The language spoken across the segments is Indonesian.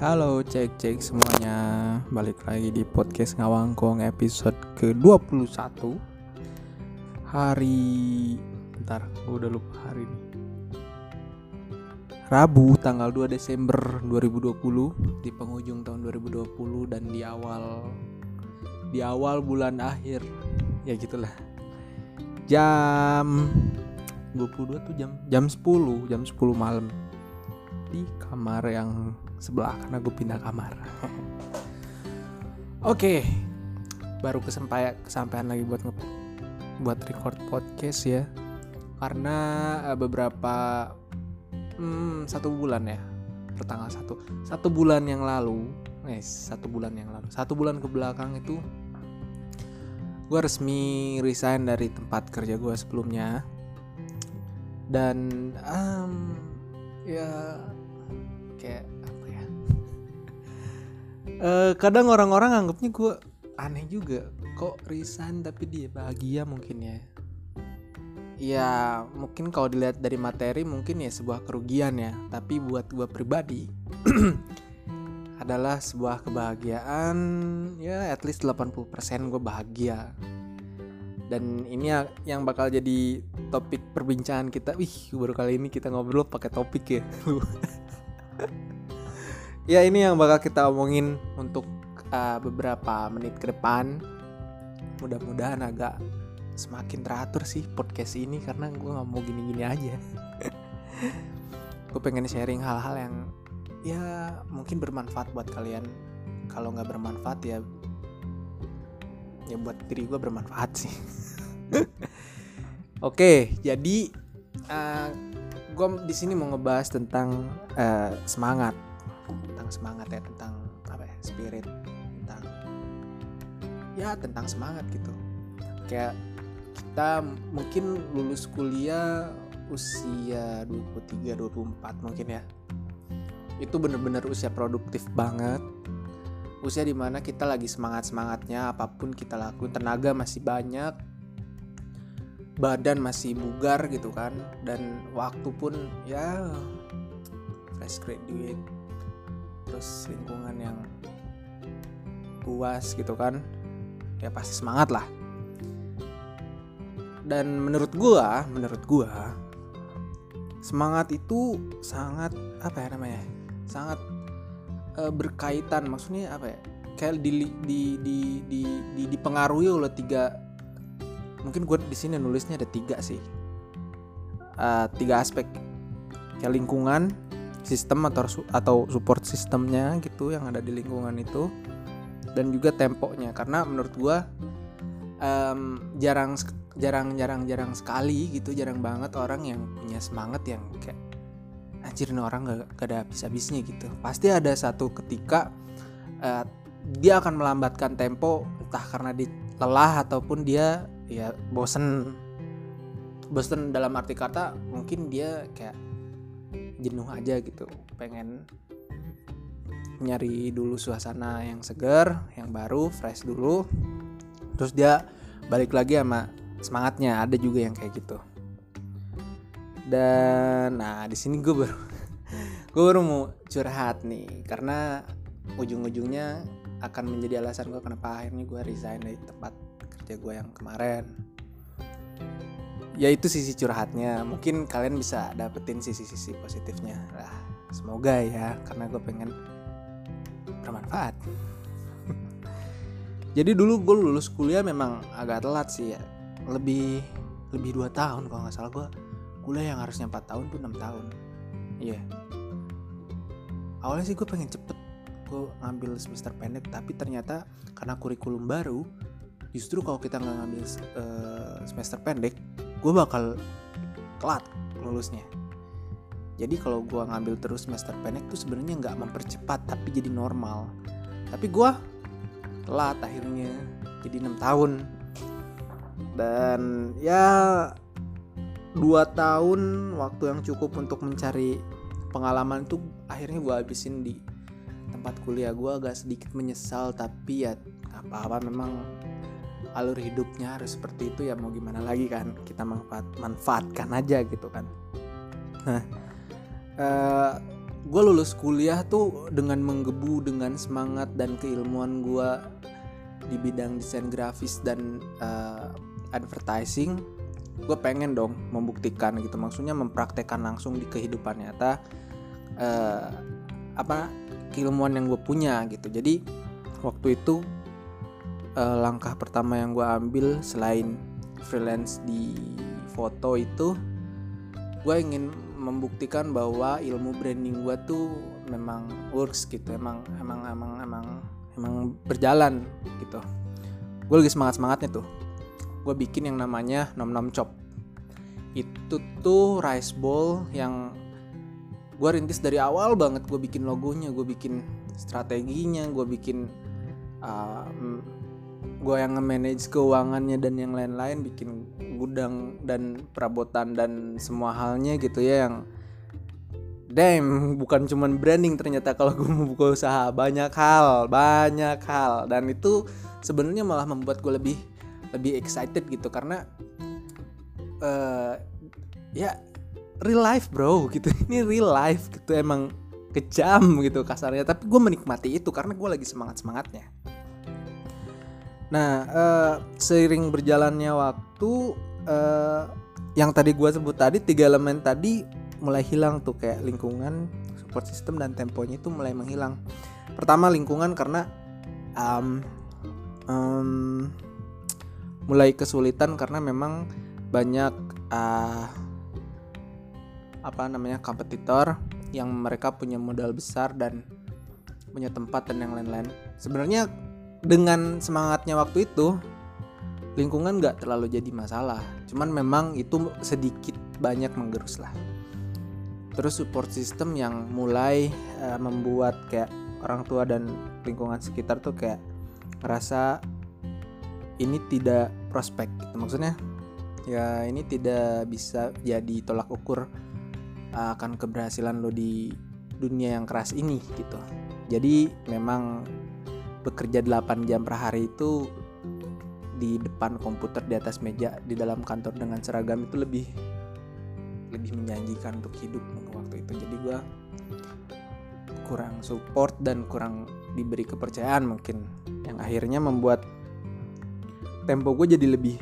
Halo cek cek semuanya. Balik lagi di podcast Ngawangkong episode ke-21 Hari Bentar gue udah lupa hari ini. Rabu tanggal 2 Desember 2020 Di penghujung tahun 2020 dan di awal Di awal bulan akhir. Ya gitulah. Jam 22 tuh jam jam 10 jam 10 malam. Di kamar yang sebelah karena gue pindah kamar. Oke, baru kesampaian kesampaian lagi buat nge buat record podcast ya, karena uh, beberapa hmm, satu bulan ya, pertanggal satu. Satu bulan yang lalu, eh satu bulan yang lalu, satu bulan ke belakang itu gue resmi resign dari tempat kerja gue sebelumnya. Dan um, ya kayak ya uh, kadang orang-orang anggapnya gue aneh juga. Kok resign tapi dia bahagia mungkin ya? Ya mungkin kalau dilihat dari materi mungkin ya sebuah kerugian ya. Tapi buat gue pribadi adalah sebuah kebahagiaan ya at least 80% gue bahagia. Dan ini yang bakal jadi topik perbincangan kita. Wih baru kali ini kita ngobrol pakai topik ya ya ini yang bakal kita omongin untuk uh, beberapa menit ke depan. Mudah-mudahan agak semakin teratur sih podcast ini karena gue nggak mau gini-gini aja. Gue pengen sharing hal-hal yang ya mungkin bermanfaat buat kalian. Kalau nggak bermanfaat ya ya buat diri gue bermanfaat sih. Oke jadi uh, gue di sini mau ngebahas tentang uh, semangat semangat ya tentang apa ya spirit tentang ya tentang semangat gitu. Kayak kita mungkin lulus kuliah usia 23 24 mungkin ya. Itu bener-bener usia produktif banget. Usia di mana kita lagi semangat semangatnya apa pun kita lakuin tenaga masih banyak badan masih bugar gitu kan. Dan waktu pun ya fresh graduate terus lingkungan yang puas gitu kan ya pasti semangat lah. Dan menurut gua menurut gua semangat itu sangat apa ya namanya sangat e, berkaitan. Maksudnya apa ya kayak di di di di, di dipengaruhi oleh tiga mungkin gue di sini nulisnya ada tiga sih. Uh, tiga aspek. Kayak lingkungan sistem atau atau support sistemnya gitu yang ada di lingkungan itu dan juga temponya karena menurut gue um, jarang jarang jarang jarang sekali gitu jarang banget orang yang punya semangat yang kayak anjir orang gak, gak ada habis-habisnya gitu. Pasti ada satu ketika uh, dia akan melambatkan tempo entah karena di lelah ataupun dia ya bosen. Bosen dalam arti kata mungkin dia kayak jenuh aja gitu. Pengen nyari dulu suasana yang segar yang baru fresh dulu. Terus dia balik lagi sama semangatnya ada juga yang kayak gitu. Dan nah di sini gue baru gue baru mau curhat nih karena ujung-ujungnya akan menjadi alasan gue kenapa akhirnya gue resign dari tempat kerja gue yang kemarin ya itu sisi curhatnya. Mungkin kalian bisa dapetin sisi-sisi positifnya. Lah semoga ya karena gue pengen bermanfaat. Jadi dulu gue lulus kuliah memang agak telat sih ya. Lebih lebih dua tahun kalau nggak salah gue kuliah yang harusnya 4 tahun tuh 6 tahun. Iya. Yeah. awalnya sih gue pengen cepet gue ngambil semester pendek tapi ternyata karena kurikulum baru justru kalau kita nggak ngambil uh, semester pendek gue bakal telat lulusnya. Jadi kalau gue ngambil terus semester pendek tuh sebenarnya nggak mempercepat tapi jadi normal. Tapi gue telat akhirnya jadi enam tahun. Dan ya dua tahun waktu yang cukup untuk mencari pengalaman itu akhirnya gue habisin di tempat kuliah gue agak sedikit menyesal tapi ya apa-apa memang alur hidupnya harus seperti itu ya mau gimana lagi kan kita manfaat manfaatkan aja gitu kan. Nah uh, gue lulus kuliah tuh dengan menggebu dengan semangat dan keilmuan gue di bidang desain grafis dan uh, advertising gue pengen dong membuktikan gitu maksudnya mempraktekkan langsung di kehidupan nyata uh, apa keilmuan yang gue punya gitu. Jadi waktu itu uh, langkah pertama yang gue ambil selain freelance di foto itu gue ingin membuktikan bahwa ilmu branding gue tuh memang works gitu emang emang emang emang emang berjalan gitu. Gue lagi semangat semangatnya tuh. Gue bikin yang namanya nom nom chop. Itu tuh rice bowl yang gue rintis dari awal banget gue bikin logonya gue bikin strateginya gue bikin uh, gue yang nge-manage keuangannya dan yang lain-lain bikin gudang dan perabotan dan semua halnya gitu ya yang damn bukan cuman branding ternyata kalau gue mau buka usaha. Banyak hal banyak hal. Dan itu sebenarnya malah membuat gue lebih lebih excited gitu karena uh, ya real life bro. Gitu. Ini real life gitu emang kejam gitu kasarnya. Tapi gue menikmati itu karena gue lagi semangat semangatnya Nah, uh, seiring berjalannya waktu uh, yang tadi gue sebut tadi tiga elemen tadi mulai hilang tuh kayak lingkungan, support system dan temponya itu mulai menghilang. Pertama lingkungan karena um, um, mulai kesulitan karena memang banyak uh, apa namanya kompetitor yang mereka punya modal besar dan punya tempat dan yang lain-lain. Sebenarnya dengan semangatnya waktu itu lingkungan nggak terlalu jadi masalah. Cuman memang itu sedikit banyak menggerus lah. Terus support system yang mulai uh, membuat kayak orang tua dan lingkungan sekitar tuh kayak merasa ini tidak prospek gitu. Maksudnya ya ini tidak bisa jadi tolak ukur uh, akan keberhasilan lo di dunia yang keras ini gitu. Jadi memang bekerja 8 jam per hari itu di depan komputer di atas meja di dalam kantor dengan seragam itu lebih lebih menjanjikan untuk hidup waktu itu. Jadi gue kurang support dan kurang diberi kepercayaan mungkin yang akhirnya membuat tempo gue jadi lebih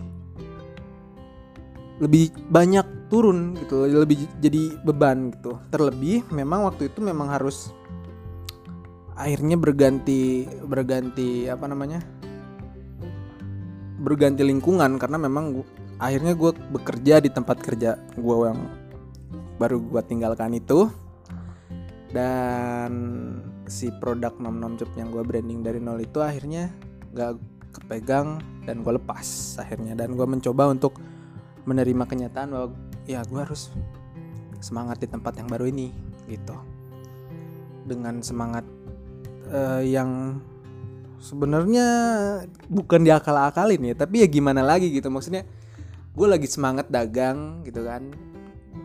lebih banyak turun gitu lebih jadi beban gitu. Terlebih memang waktu itu memang harus akhirnya berganti berganti apa namanya? Berganti lingkungan karena memang gua, akhirnya gue bekerja di tempat kerja gue yang baru gue tinggalkan itu. Dan si produk nom nom job yang gue branding dari nol itu akhirnya gak kepegang dan gue lepas akhirnya. Dan gue mencoba untuk menerima kenyataan bahwa ya gue harus semangat di tempat yang baru ini gitu. Dengan semangat uh, yang sebenarnya bukan diakal-akalin ya tapi ya gimana lagi gitu. Maksudnya gue lagi semangat dagang gitu kan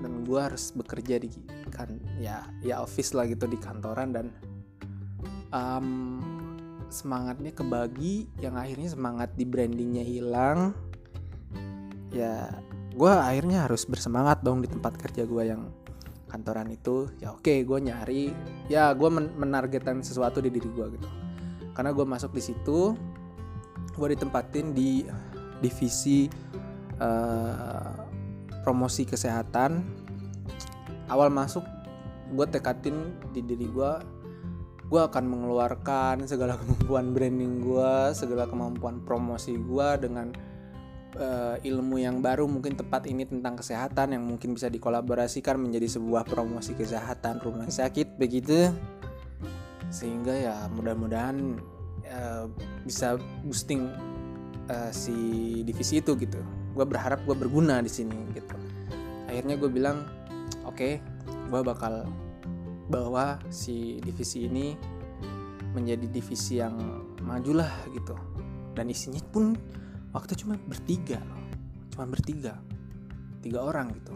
dan gue harus bekerja di kan ya ya office lah gitu di kantoran dan um, semangatnya kebagi yang akhirnya semangat di brandingnya hilang. Ya gue akhirnya harus bersemangat dong di tempat kerja gue yang kantoran itu ya oke okay, gue nyari ya gue men menargetkan sesuatu di diri gue gitu. Karena gue masuk di situ gue ditempatin di divisi uh, promosi kesehatan. Awal masuk gue tekatin di diri gue gue akan mengeluarkan segala kemampuan branding gue segala kemampuan promosi gue dengan uh, ilmu yang baru mungkin tepat ini tentang kesehatan yang mungkin bisa dikolaborasikan menjadi sebuah promosi kesehatan rumah sakit begitu? Sehingga ya mudah-mudahan uh, bisa boosting uh, si divisi itu gitu. Gue berharap gue berguna di sini gitu. Akhirnya gue bilang oke okay, gue bakal bawa si divisi ini menjadi divisi yang majulah gitu. Dan isinya pun waktu cuma bertiga. Cuma bertiga. Tiga orang gitu.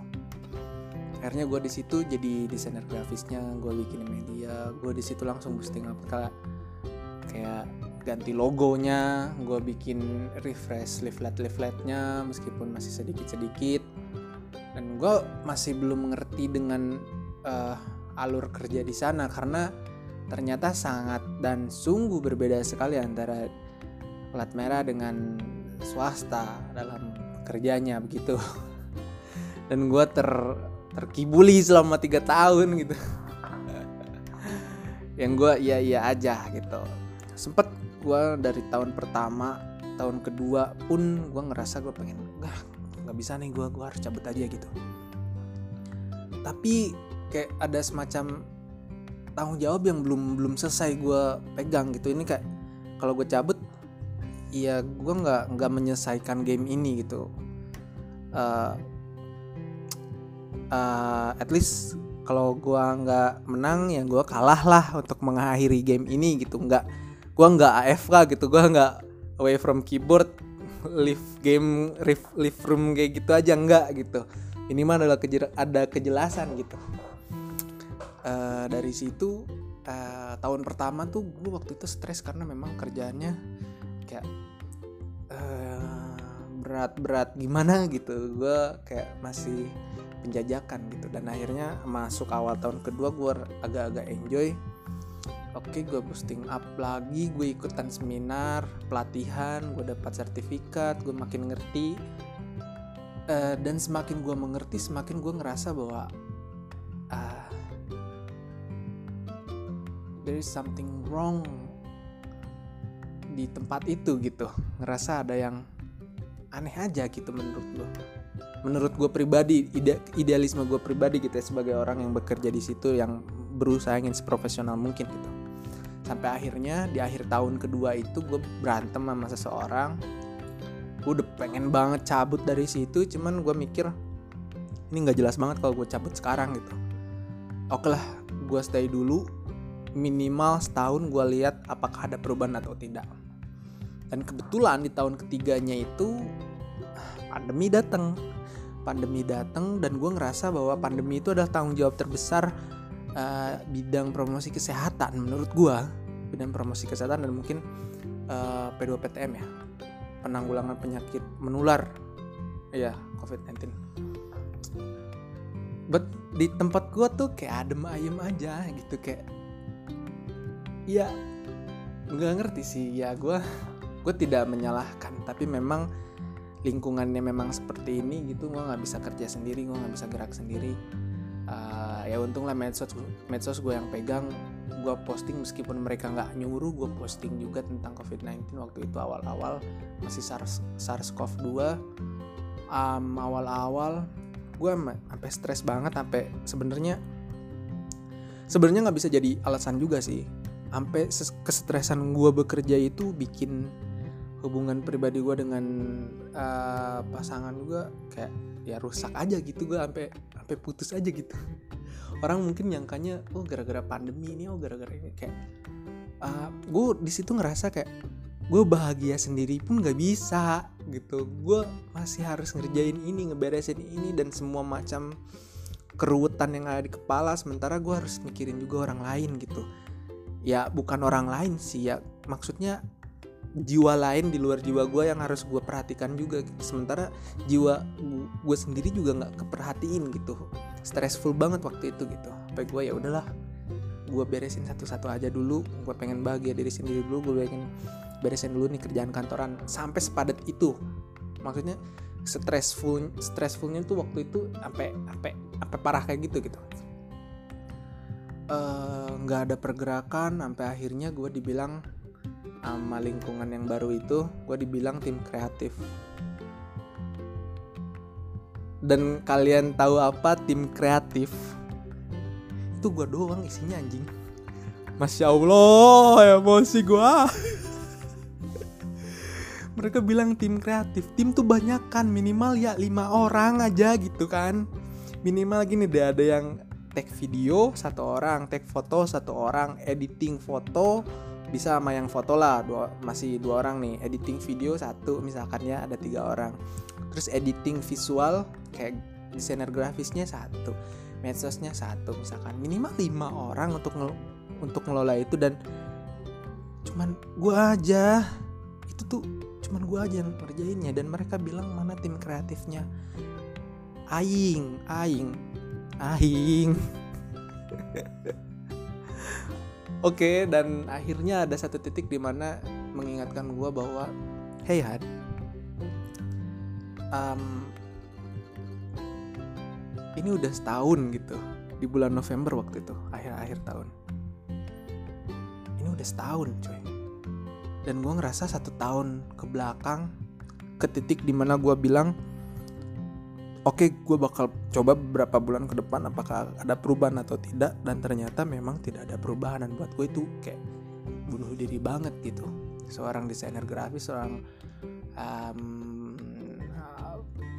Akhirnya gue di situ jadi desainer grafisnya gue bikin media gue di situ langsung boosting up. Kayak kayak ganti logonya gue bikin refresh leaflet leafletnya meskipun masih sedikit sedikit dan gue masih belum mengerti dengan uh, alur kerja di sana karena ternyata sangat dan sungguh berbeda sekali antara plat merah dengan swasta dalam kerjanya begitu. Dan gue ter terkibuli selama tiga tahun gitu. Yang gue iya iya aja gitu. Sempet gue dari tahun pertama tahun kedua pun gue ngerasa gue pengen nggak nggak bisa nih gue gue harus cabut aja gitu. Tapi kayak ada semacam tanggung jawab yang belum belum selesai gue pegang gitu. Ini kayak kalau gue cabut ya gue nggak nggak menyelesaikan game ini gitu. Uh, uh, at least kalau gue nggak menang ya gue kalah lah untuk mengakhiri game ini gitu. Nggak gue nggak AFK gitu. Gue nggak away from keyboard leave game leave, leave room kayak gitu aja. Nggak gitu. Ini mah adalah ada kejelasan gitu. Uh, dari situ uh, tahun pertama tuh gue waktu itu stres karena memang kerjaannya kayak uh, berat-berat gimana gitu. Gue kayak masih penjajakan gitu. Dan akhirnya masuk awal tahun kedua gue agak-agak enjoy. Oke gue boosting up lagi gue ikutan seminar pelatihan gue dapat sertifikat gue makin ngerti. Uh, dan semakin gue mengerti semakin gue ngerasa bahwa uh, there is something wrong di tempat itu gitu. Ngerasa ada yang aneh aja gitu menurut gue menurut gue pribadi ide, idealisme gue pribadi gitu ya sebagai orang yang bekerja di situ yang berusaha ingin seprofesional mungkin gitu. Sampai akhirnya di akhir tahun kedua itu gue berantem sama seseorang. Gue udah pengen banget cabut dari situ cuman gue mikir ini nggak jelas banget kalau gue cabut sekarang gitu. Oke lah gue stay dulu. Minimal setahun gue lihat apakah ada perubahan atau tidak dan kebetulan di tahun ketiganya itu pandemi datang pandemi datang dan gue ngerasa bahwa pandemi itu adalah tanggung jawab terbesar uh, bidang promosi kesehatan menurut gue bidang promosi kesehatan dan mungkin uh, eh, P2PTM ya. Penanggulangan penyakit menular. Ya COVID-19 but di tempat gue tuh kayak adem ayem aja gitu kayak ya nggak ngerti sih. Ya gue gue tidak menyalahkan tapi memang lingkungannya memang seperti ini gitu gue nggak bisa kerja sendiri gue nggak bisa gerak sendiri. Uh, ya untung lah medsos medsos gue yang pegang gue posting meskipun mereka nggak nyuruh gue posting juga tentang covid-19 waktu itu awal-awal masih SARS SARS-CoV-2 um, awal-awal gue sampai stres banget sampai sebenarnya sebenarnya nggak bisa jadi alasan juga sih. Sampai kesetresan gue bekerja itu bikin hubungan pribadi gue dengan uh, pasangan gue kayak ya rusak aja gitu gue sampai sampai putus aja gitu. Orang mungkin nyangkanya oh gara-gara pandemi ini oh gara-gara ini kayak uh, eh, gue di situ ngerasa kayak gue bahagia sendiri pun gak bisa gitu. Gue masih harus ngerjain ini ngeberesin ini dan semua macam keruwetan yang ada di kepala sementara gue harus mikirin juga orang lain gitu. Ya bukan orang lain sih ya. Maksudnya jiwa lain di luar jiwa gue yang harus gue perhatikan juga gitu. sementara jiwa gue sendiri juga nggak keperhatiin gitu. Stressful banget waktu itu gitu. Apa gue ya udahlah gue beresin satu-satu aja dulu. Gue pengen bahagia diri sendiri dulu. Gue pengen beresin dulu nih kerjaan kantoran. Sampai sepadat itu. Maksudnya stressful stressfulnya tuh waktu itu sampai sampai sampai parah kayak gitu gitu. Eh, nggak uh, ada pergerakan. Sampai akhirnya gue dibilang sama lingkungan yang baru itu gue dibilang tim kreatif. Dan kalian tahu apa tim kreatif? Itu gue doang isinya anjing. Masya allah emosi gue mereka bilang tim kreatif. Tim tuh banyak kan minimal ya lima orang aja gitu kan. Minimal gini deh ada yang take video satu orang take foto satu orang editing foto bisa sama yang foto lah dua, masih dua orang nih. Editing video satu misalkan ya ada tiga orang. Terus editing visual kayak desainer grafisnya satu medsosnya satu misalkan. Minimal lima orang untuk ngel untuk ngelola itu dan cuman gua aja. Itu tuh cuman gua aja yang ngerjainnya dan mereka bilang mana tim kreatifnya. Aing aing aing Oke, dan akhirnya ada satu titik di mana mengingatkan gue bahwa, hey Han, um, ini udah setahun gitu di bulan November waktu itu akhir-akhir tahun. Ini udah setahun, coy. Dan gue ngerasa satu tahun ke belakang ke titik di mana gue bilang oke okay, gue bakal coba beberapa bulan ke depan apakah ada perubahan atau tidak. Dan ternyata memang tidak ada perubahan. Dan buat gue itu kayak bunuh diri banget gitu. Seorang desainer grafis seorang um,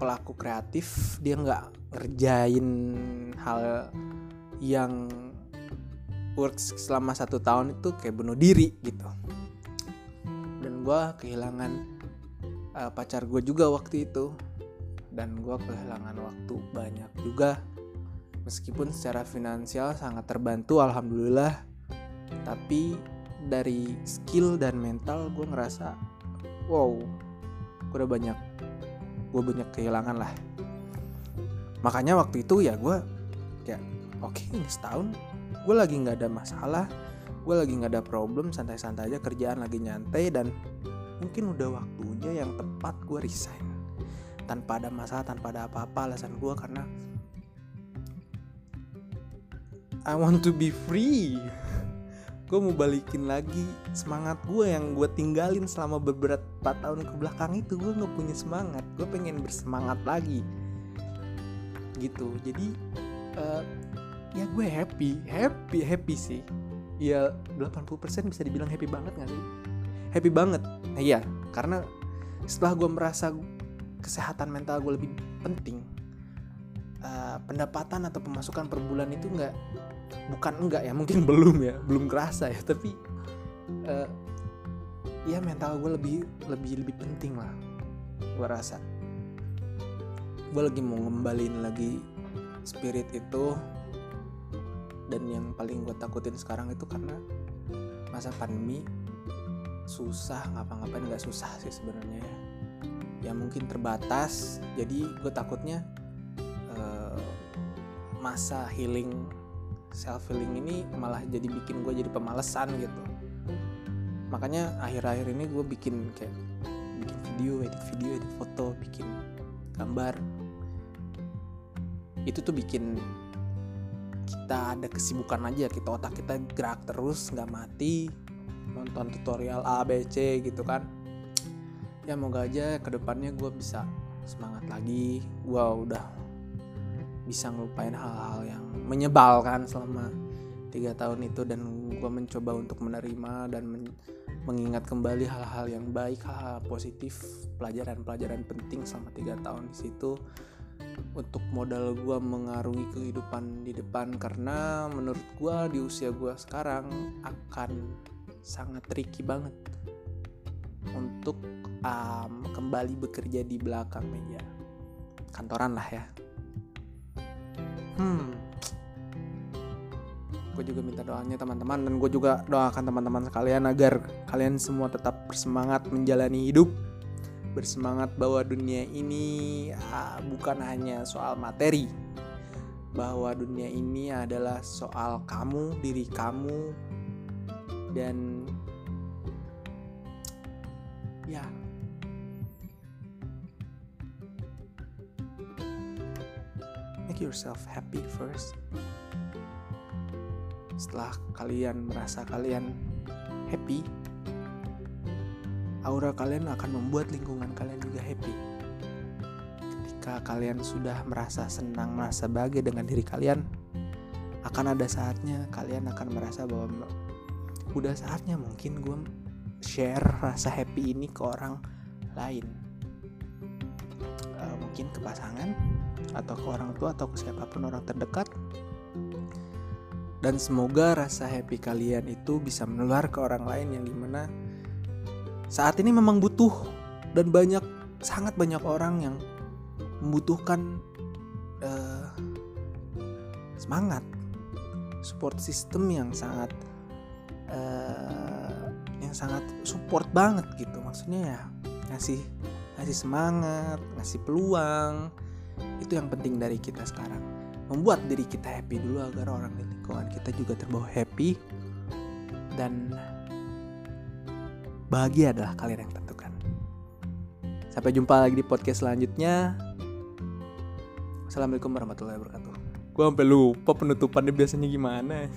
pelaku kreatif dia nggak ngerjain hal yang works selama satu tahun itu kayak bunuh diri gitu. Dan gue kehilangan uh, pacar gue juga waktu itu dan gue kehilangan waktu banyak juga. Meskipun secara finansial sangat terbantu alhamdulillah. Tapi dari skill dan mental gue ngerasa wow gue udah banyak gue banyak kehilangan lah. Makanya waktu itu ya gue kayak oke okay, ini setahun gue lagi nggak ada masalah gue lagi nggak ada problem santai-santai aja kerjaan lagi nyantai dan mungkin udah waktunya yang tepat gue resign tanpa ada masalah tanpa ada apa-apa alasan gue karena I want to be free. Gue mau balikin lagi semangat gue yang gue tinggalin selama beberapa tahun ke belakang itu. Gue nggak punya semangat gue pengen bersemangat lagi. Gitu. Jadi uh, ya gue happy happy happy sih. Ya 80% bisa dibilang happy banget gak sih? Happy banget. Nah, iya karena setelah gue merasa kesehatan mental gue lebih penting. Uh, pendapatan atau pemasukan per bulan itu nggak bukan enggak ya mungkin belum ya belum kerasa ya tapi uh, ya mental gue lebih lebih lebih penting lah gue rasa. Gue lagi mau ngembalin lagi spirit itu dan yang paling gue takutin sekarang itu karena masa pandemi susah ngapa-ngapain nggak susah sih sebenarnya ya ya mungkin terbatas. Jadi gue takutnya uh, masa healing self healing ini malah jadi bikin gue jadi pemalesan gitu. Makanya akhir-akhir ini gue bikin kayak bikin video edit video edit foto bikin gambar. Itu tuh bikin kita ada kesibukan aja kita otak kita gerak terus nggak mati nonton tutorial A B C gitu kan ya moga aja ke depannya gue bisa semangat lagi. Gue udah bisa ngelupain hal-hal yang menyebalkan selama tiga tahun itu dan gue mencoba untuk menerima dan men mengingat kembali hal-hal yang baik hal-hal positif pelajaran-pelajaran penting selama tiga tahun di situ untuk modal gue mengarungi kehidupan di depan. Karena menurut gue di usia gue sekarang akan sangat tricky banget untuk um, kembali bekerja di belakang meja. Kantoran lah ya. Hmm. Gue juga minta doanya teman-teman dan gue juga doakan teman-teman sekalian agar kalian semua tetap bersemangat menjalani hidup bersemangat bahwa dunia ini uh, bukan hanya soal materi bahwa dunia ini adalah soal kamu diri kamu dan yourself happy first. Setelah kalian merasa kalian happy aura kalian akan membuat lingkungan kalian juga happy. Ketika kalian sudah merasa senang merasa bahagia dengan diri kalian akan ada saatnya kalian akan merasa bahwa udah saatnya mungkin gue share rasa happy ini ke orang lain. Uh, mungkin ke pasangan atau ke orang tua atau ke siapa pun orang terdekat. Dan semoga rasa happy kalian itu bisa menular ke orang lain yang di mana saat ini memang butuh dan banyak sangat banyak orang yang membutuhkan uh, semangat support system yang sangat uh, yang sangat support banget gitu. Maksudnya ya ngasih ngasih semangat ngasih peluang itu yang penting dari kita sekarang membuat diri kita happy dulu agar orang di lingkungan kita juga terbawa happy dan bahagia adalah kalian yang tentukan. Sampai jumpa lagi di podcast selanjutnya. Assalamualaikum warahmatullahi wabarakatuh. Gue sampai lupa penutupannya biasanya gimana.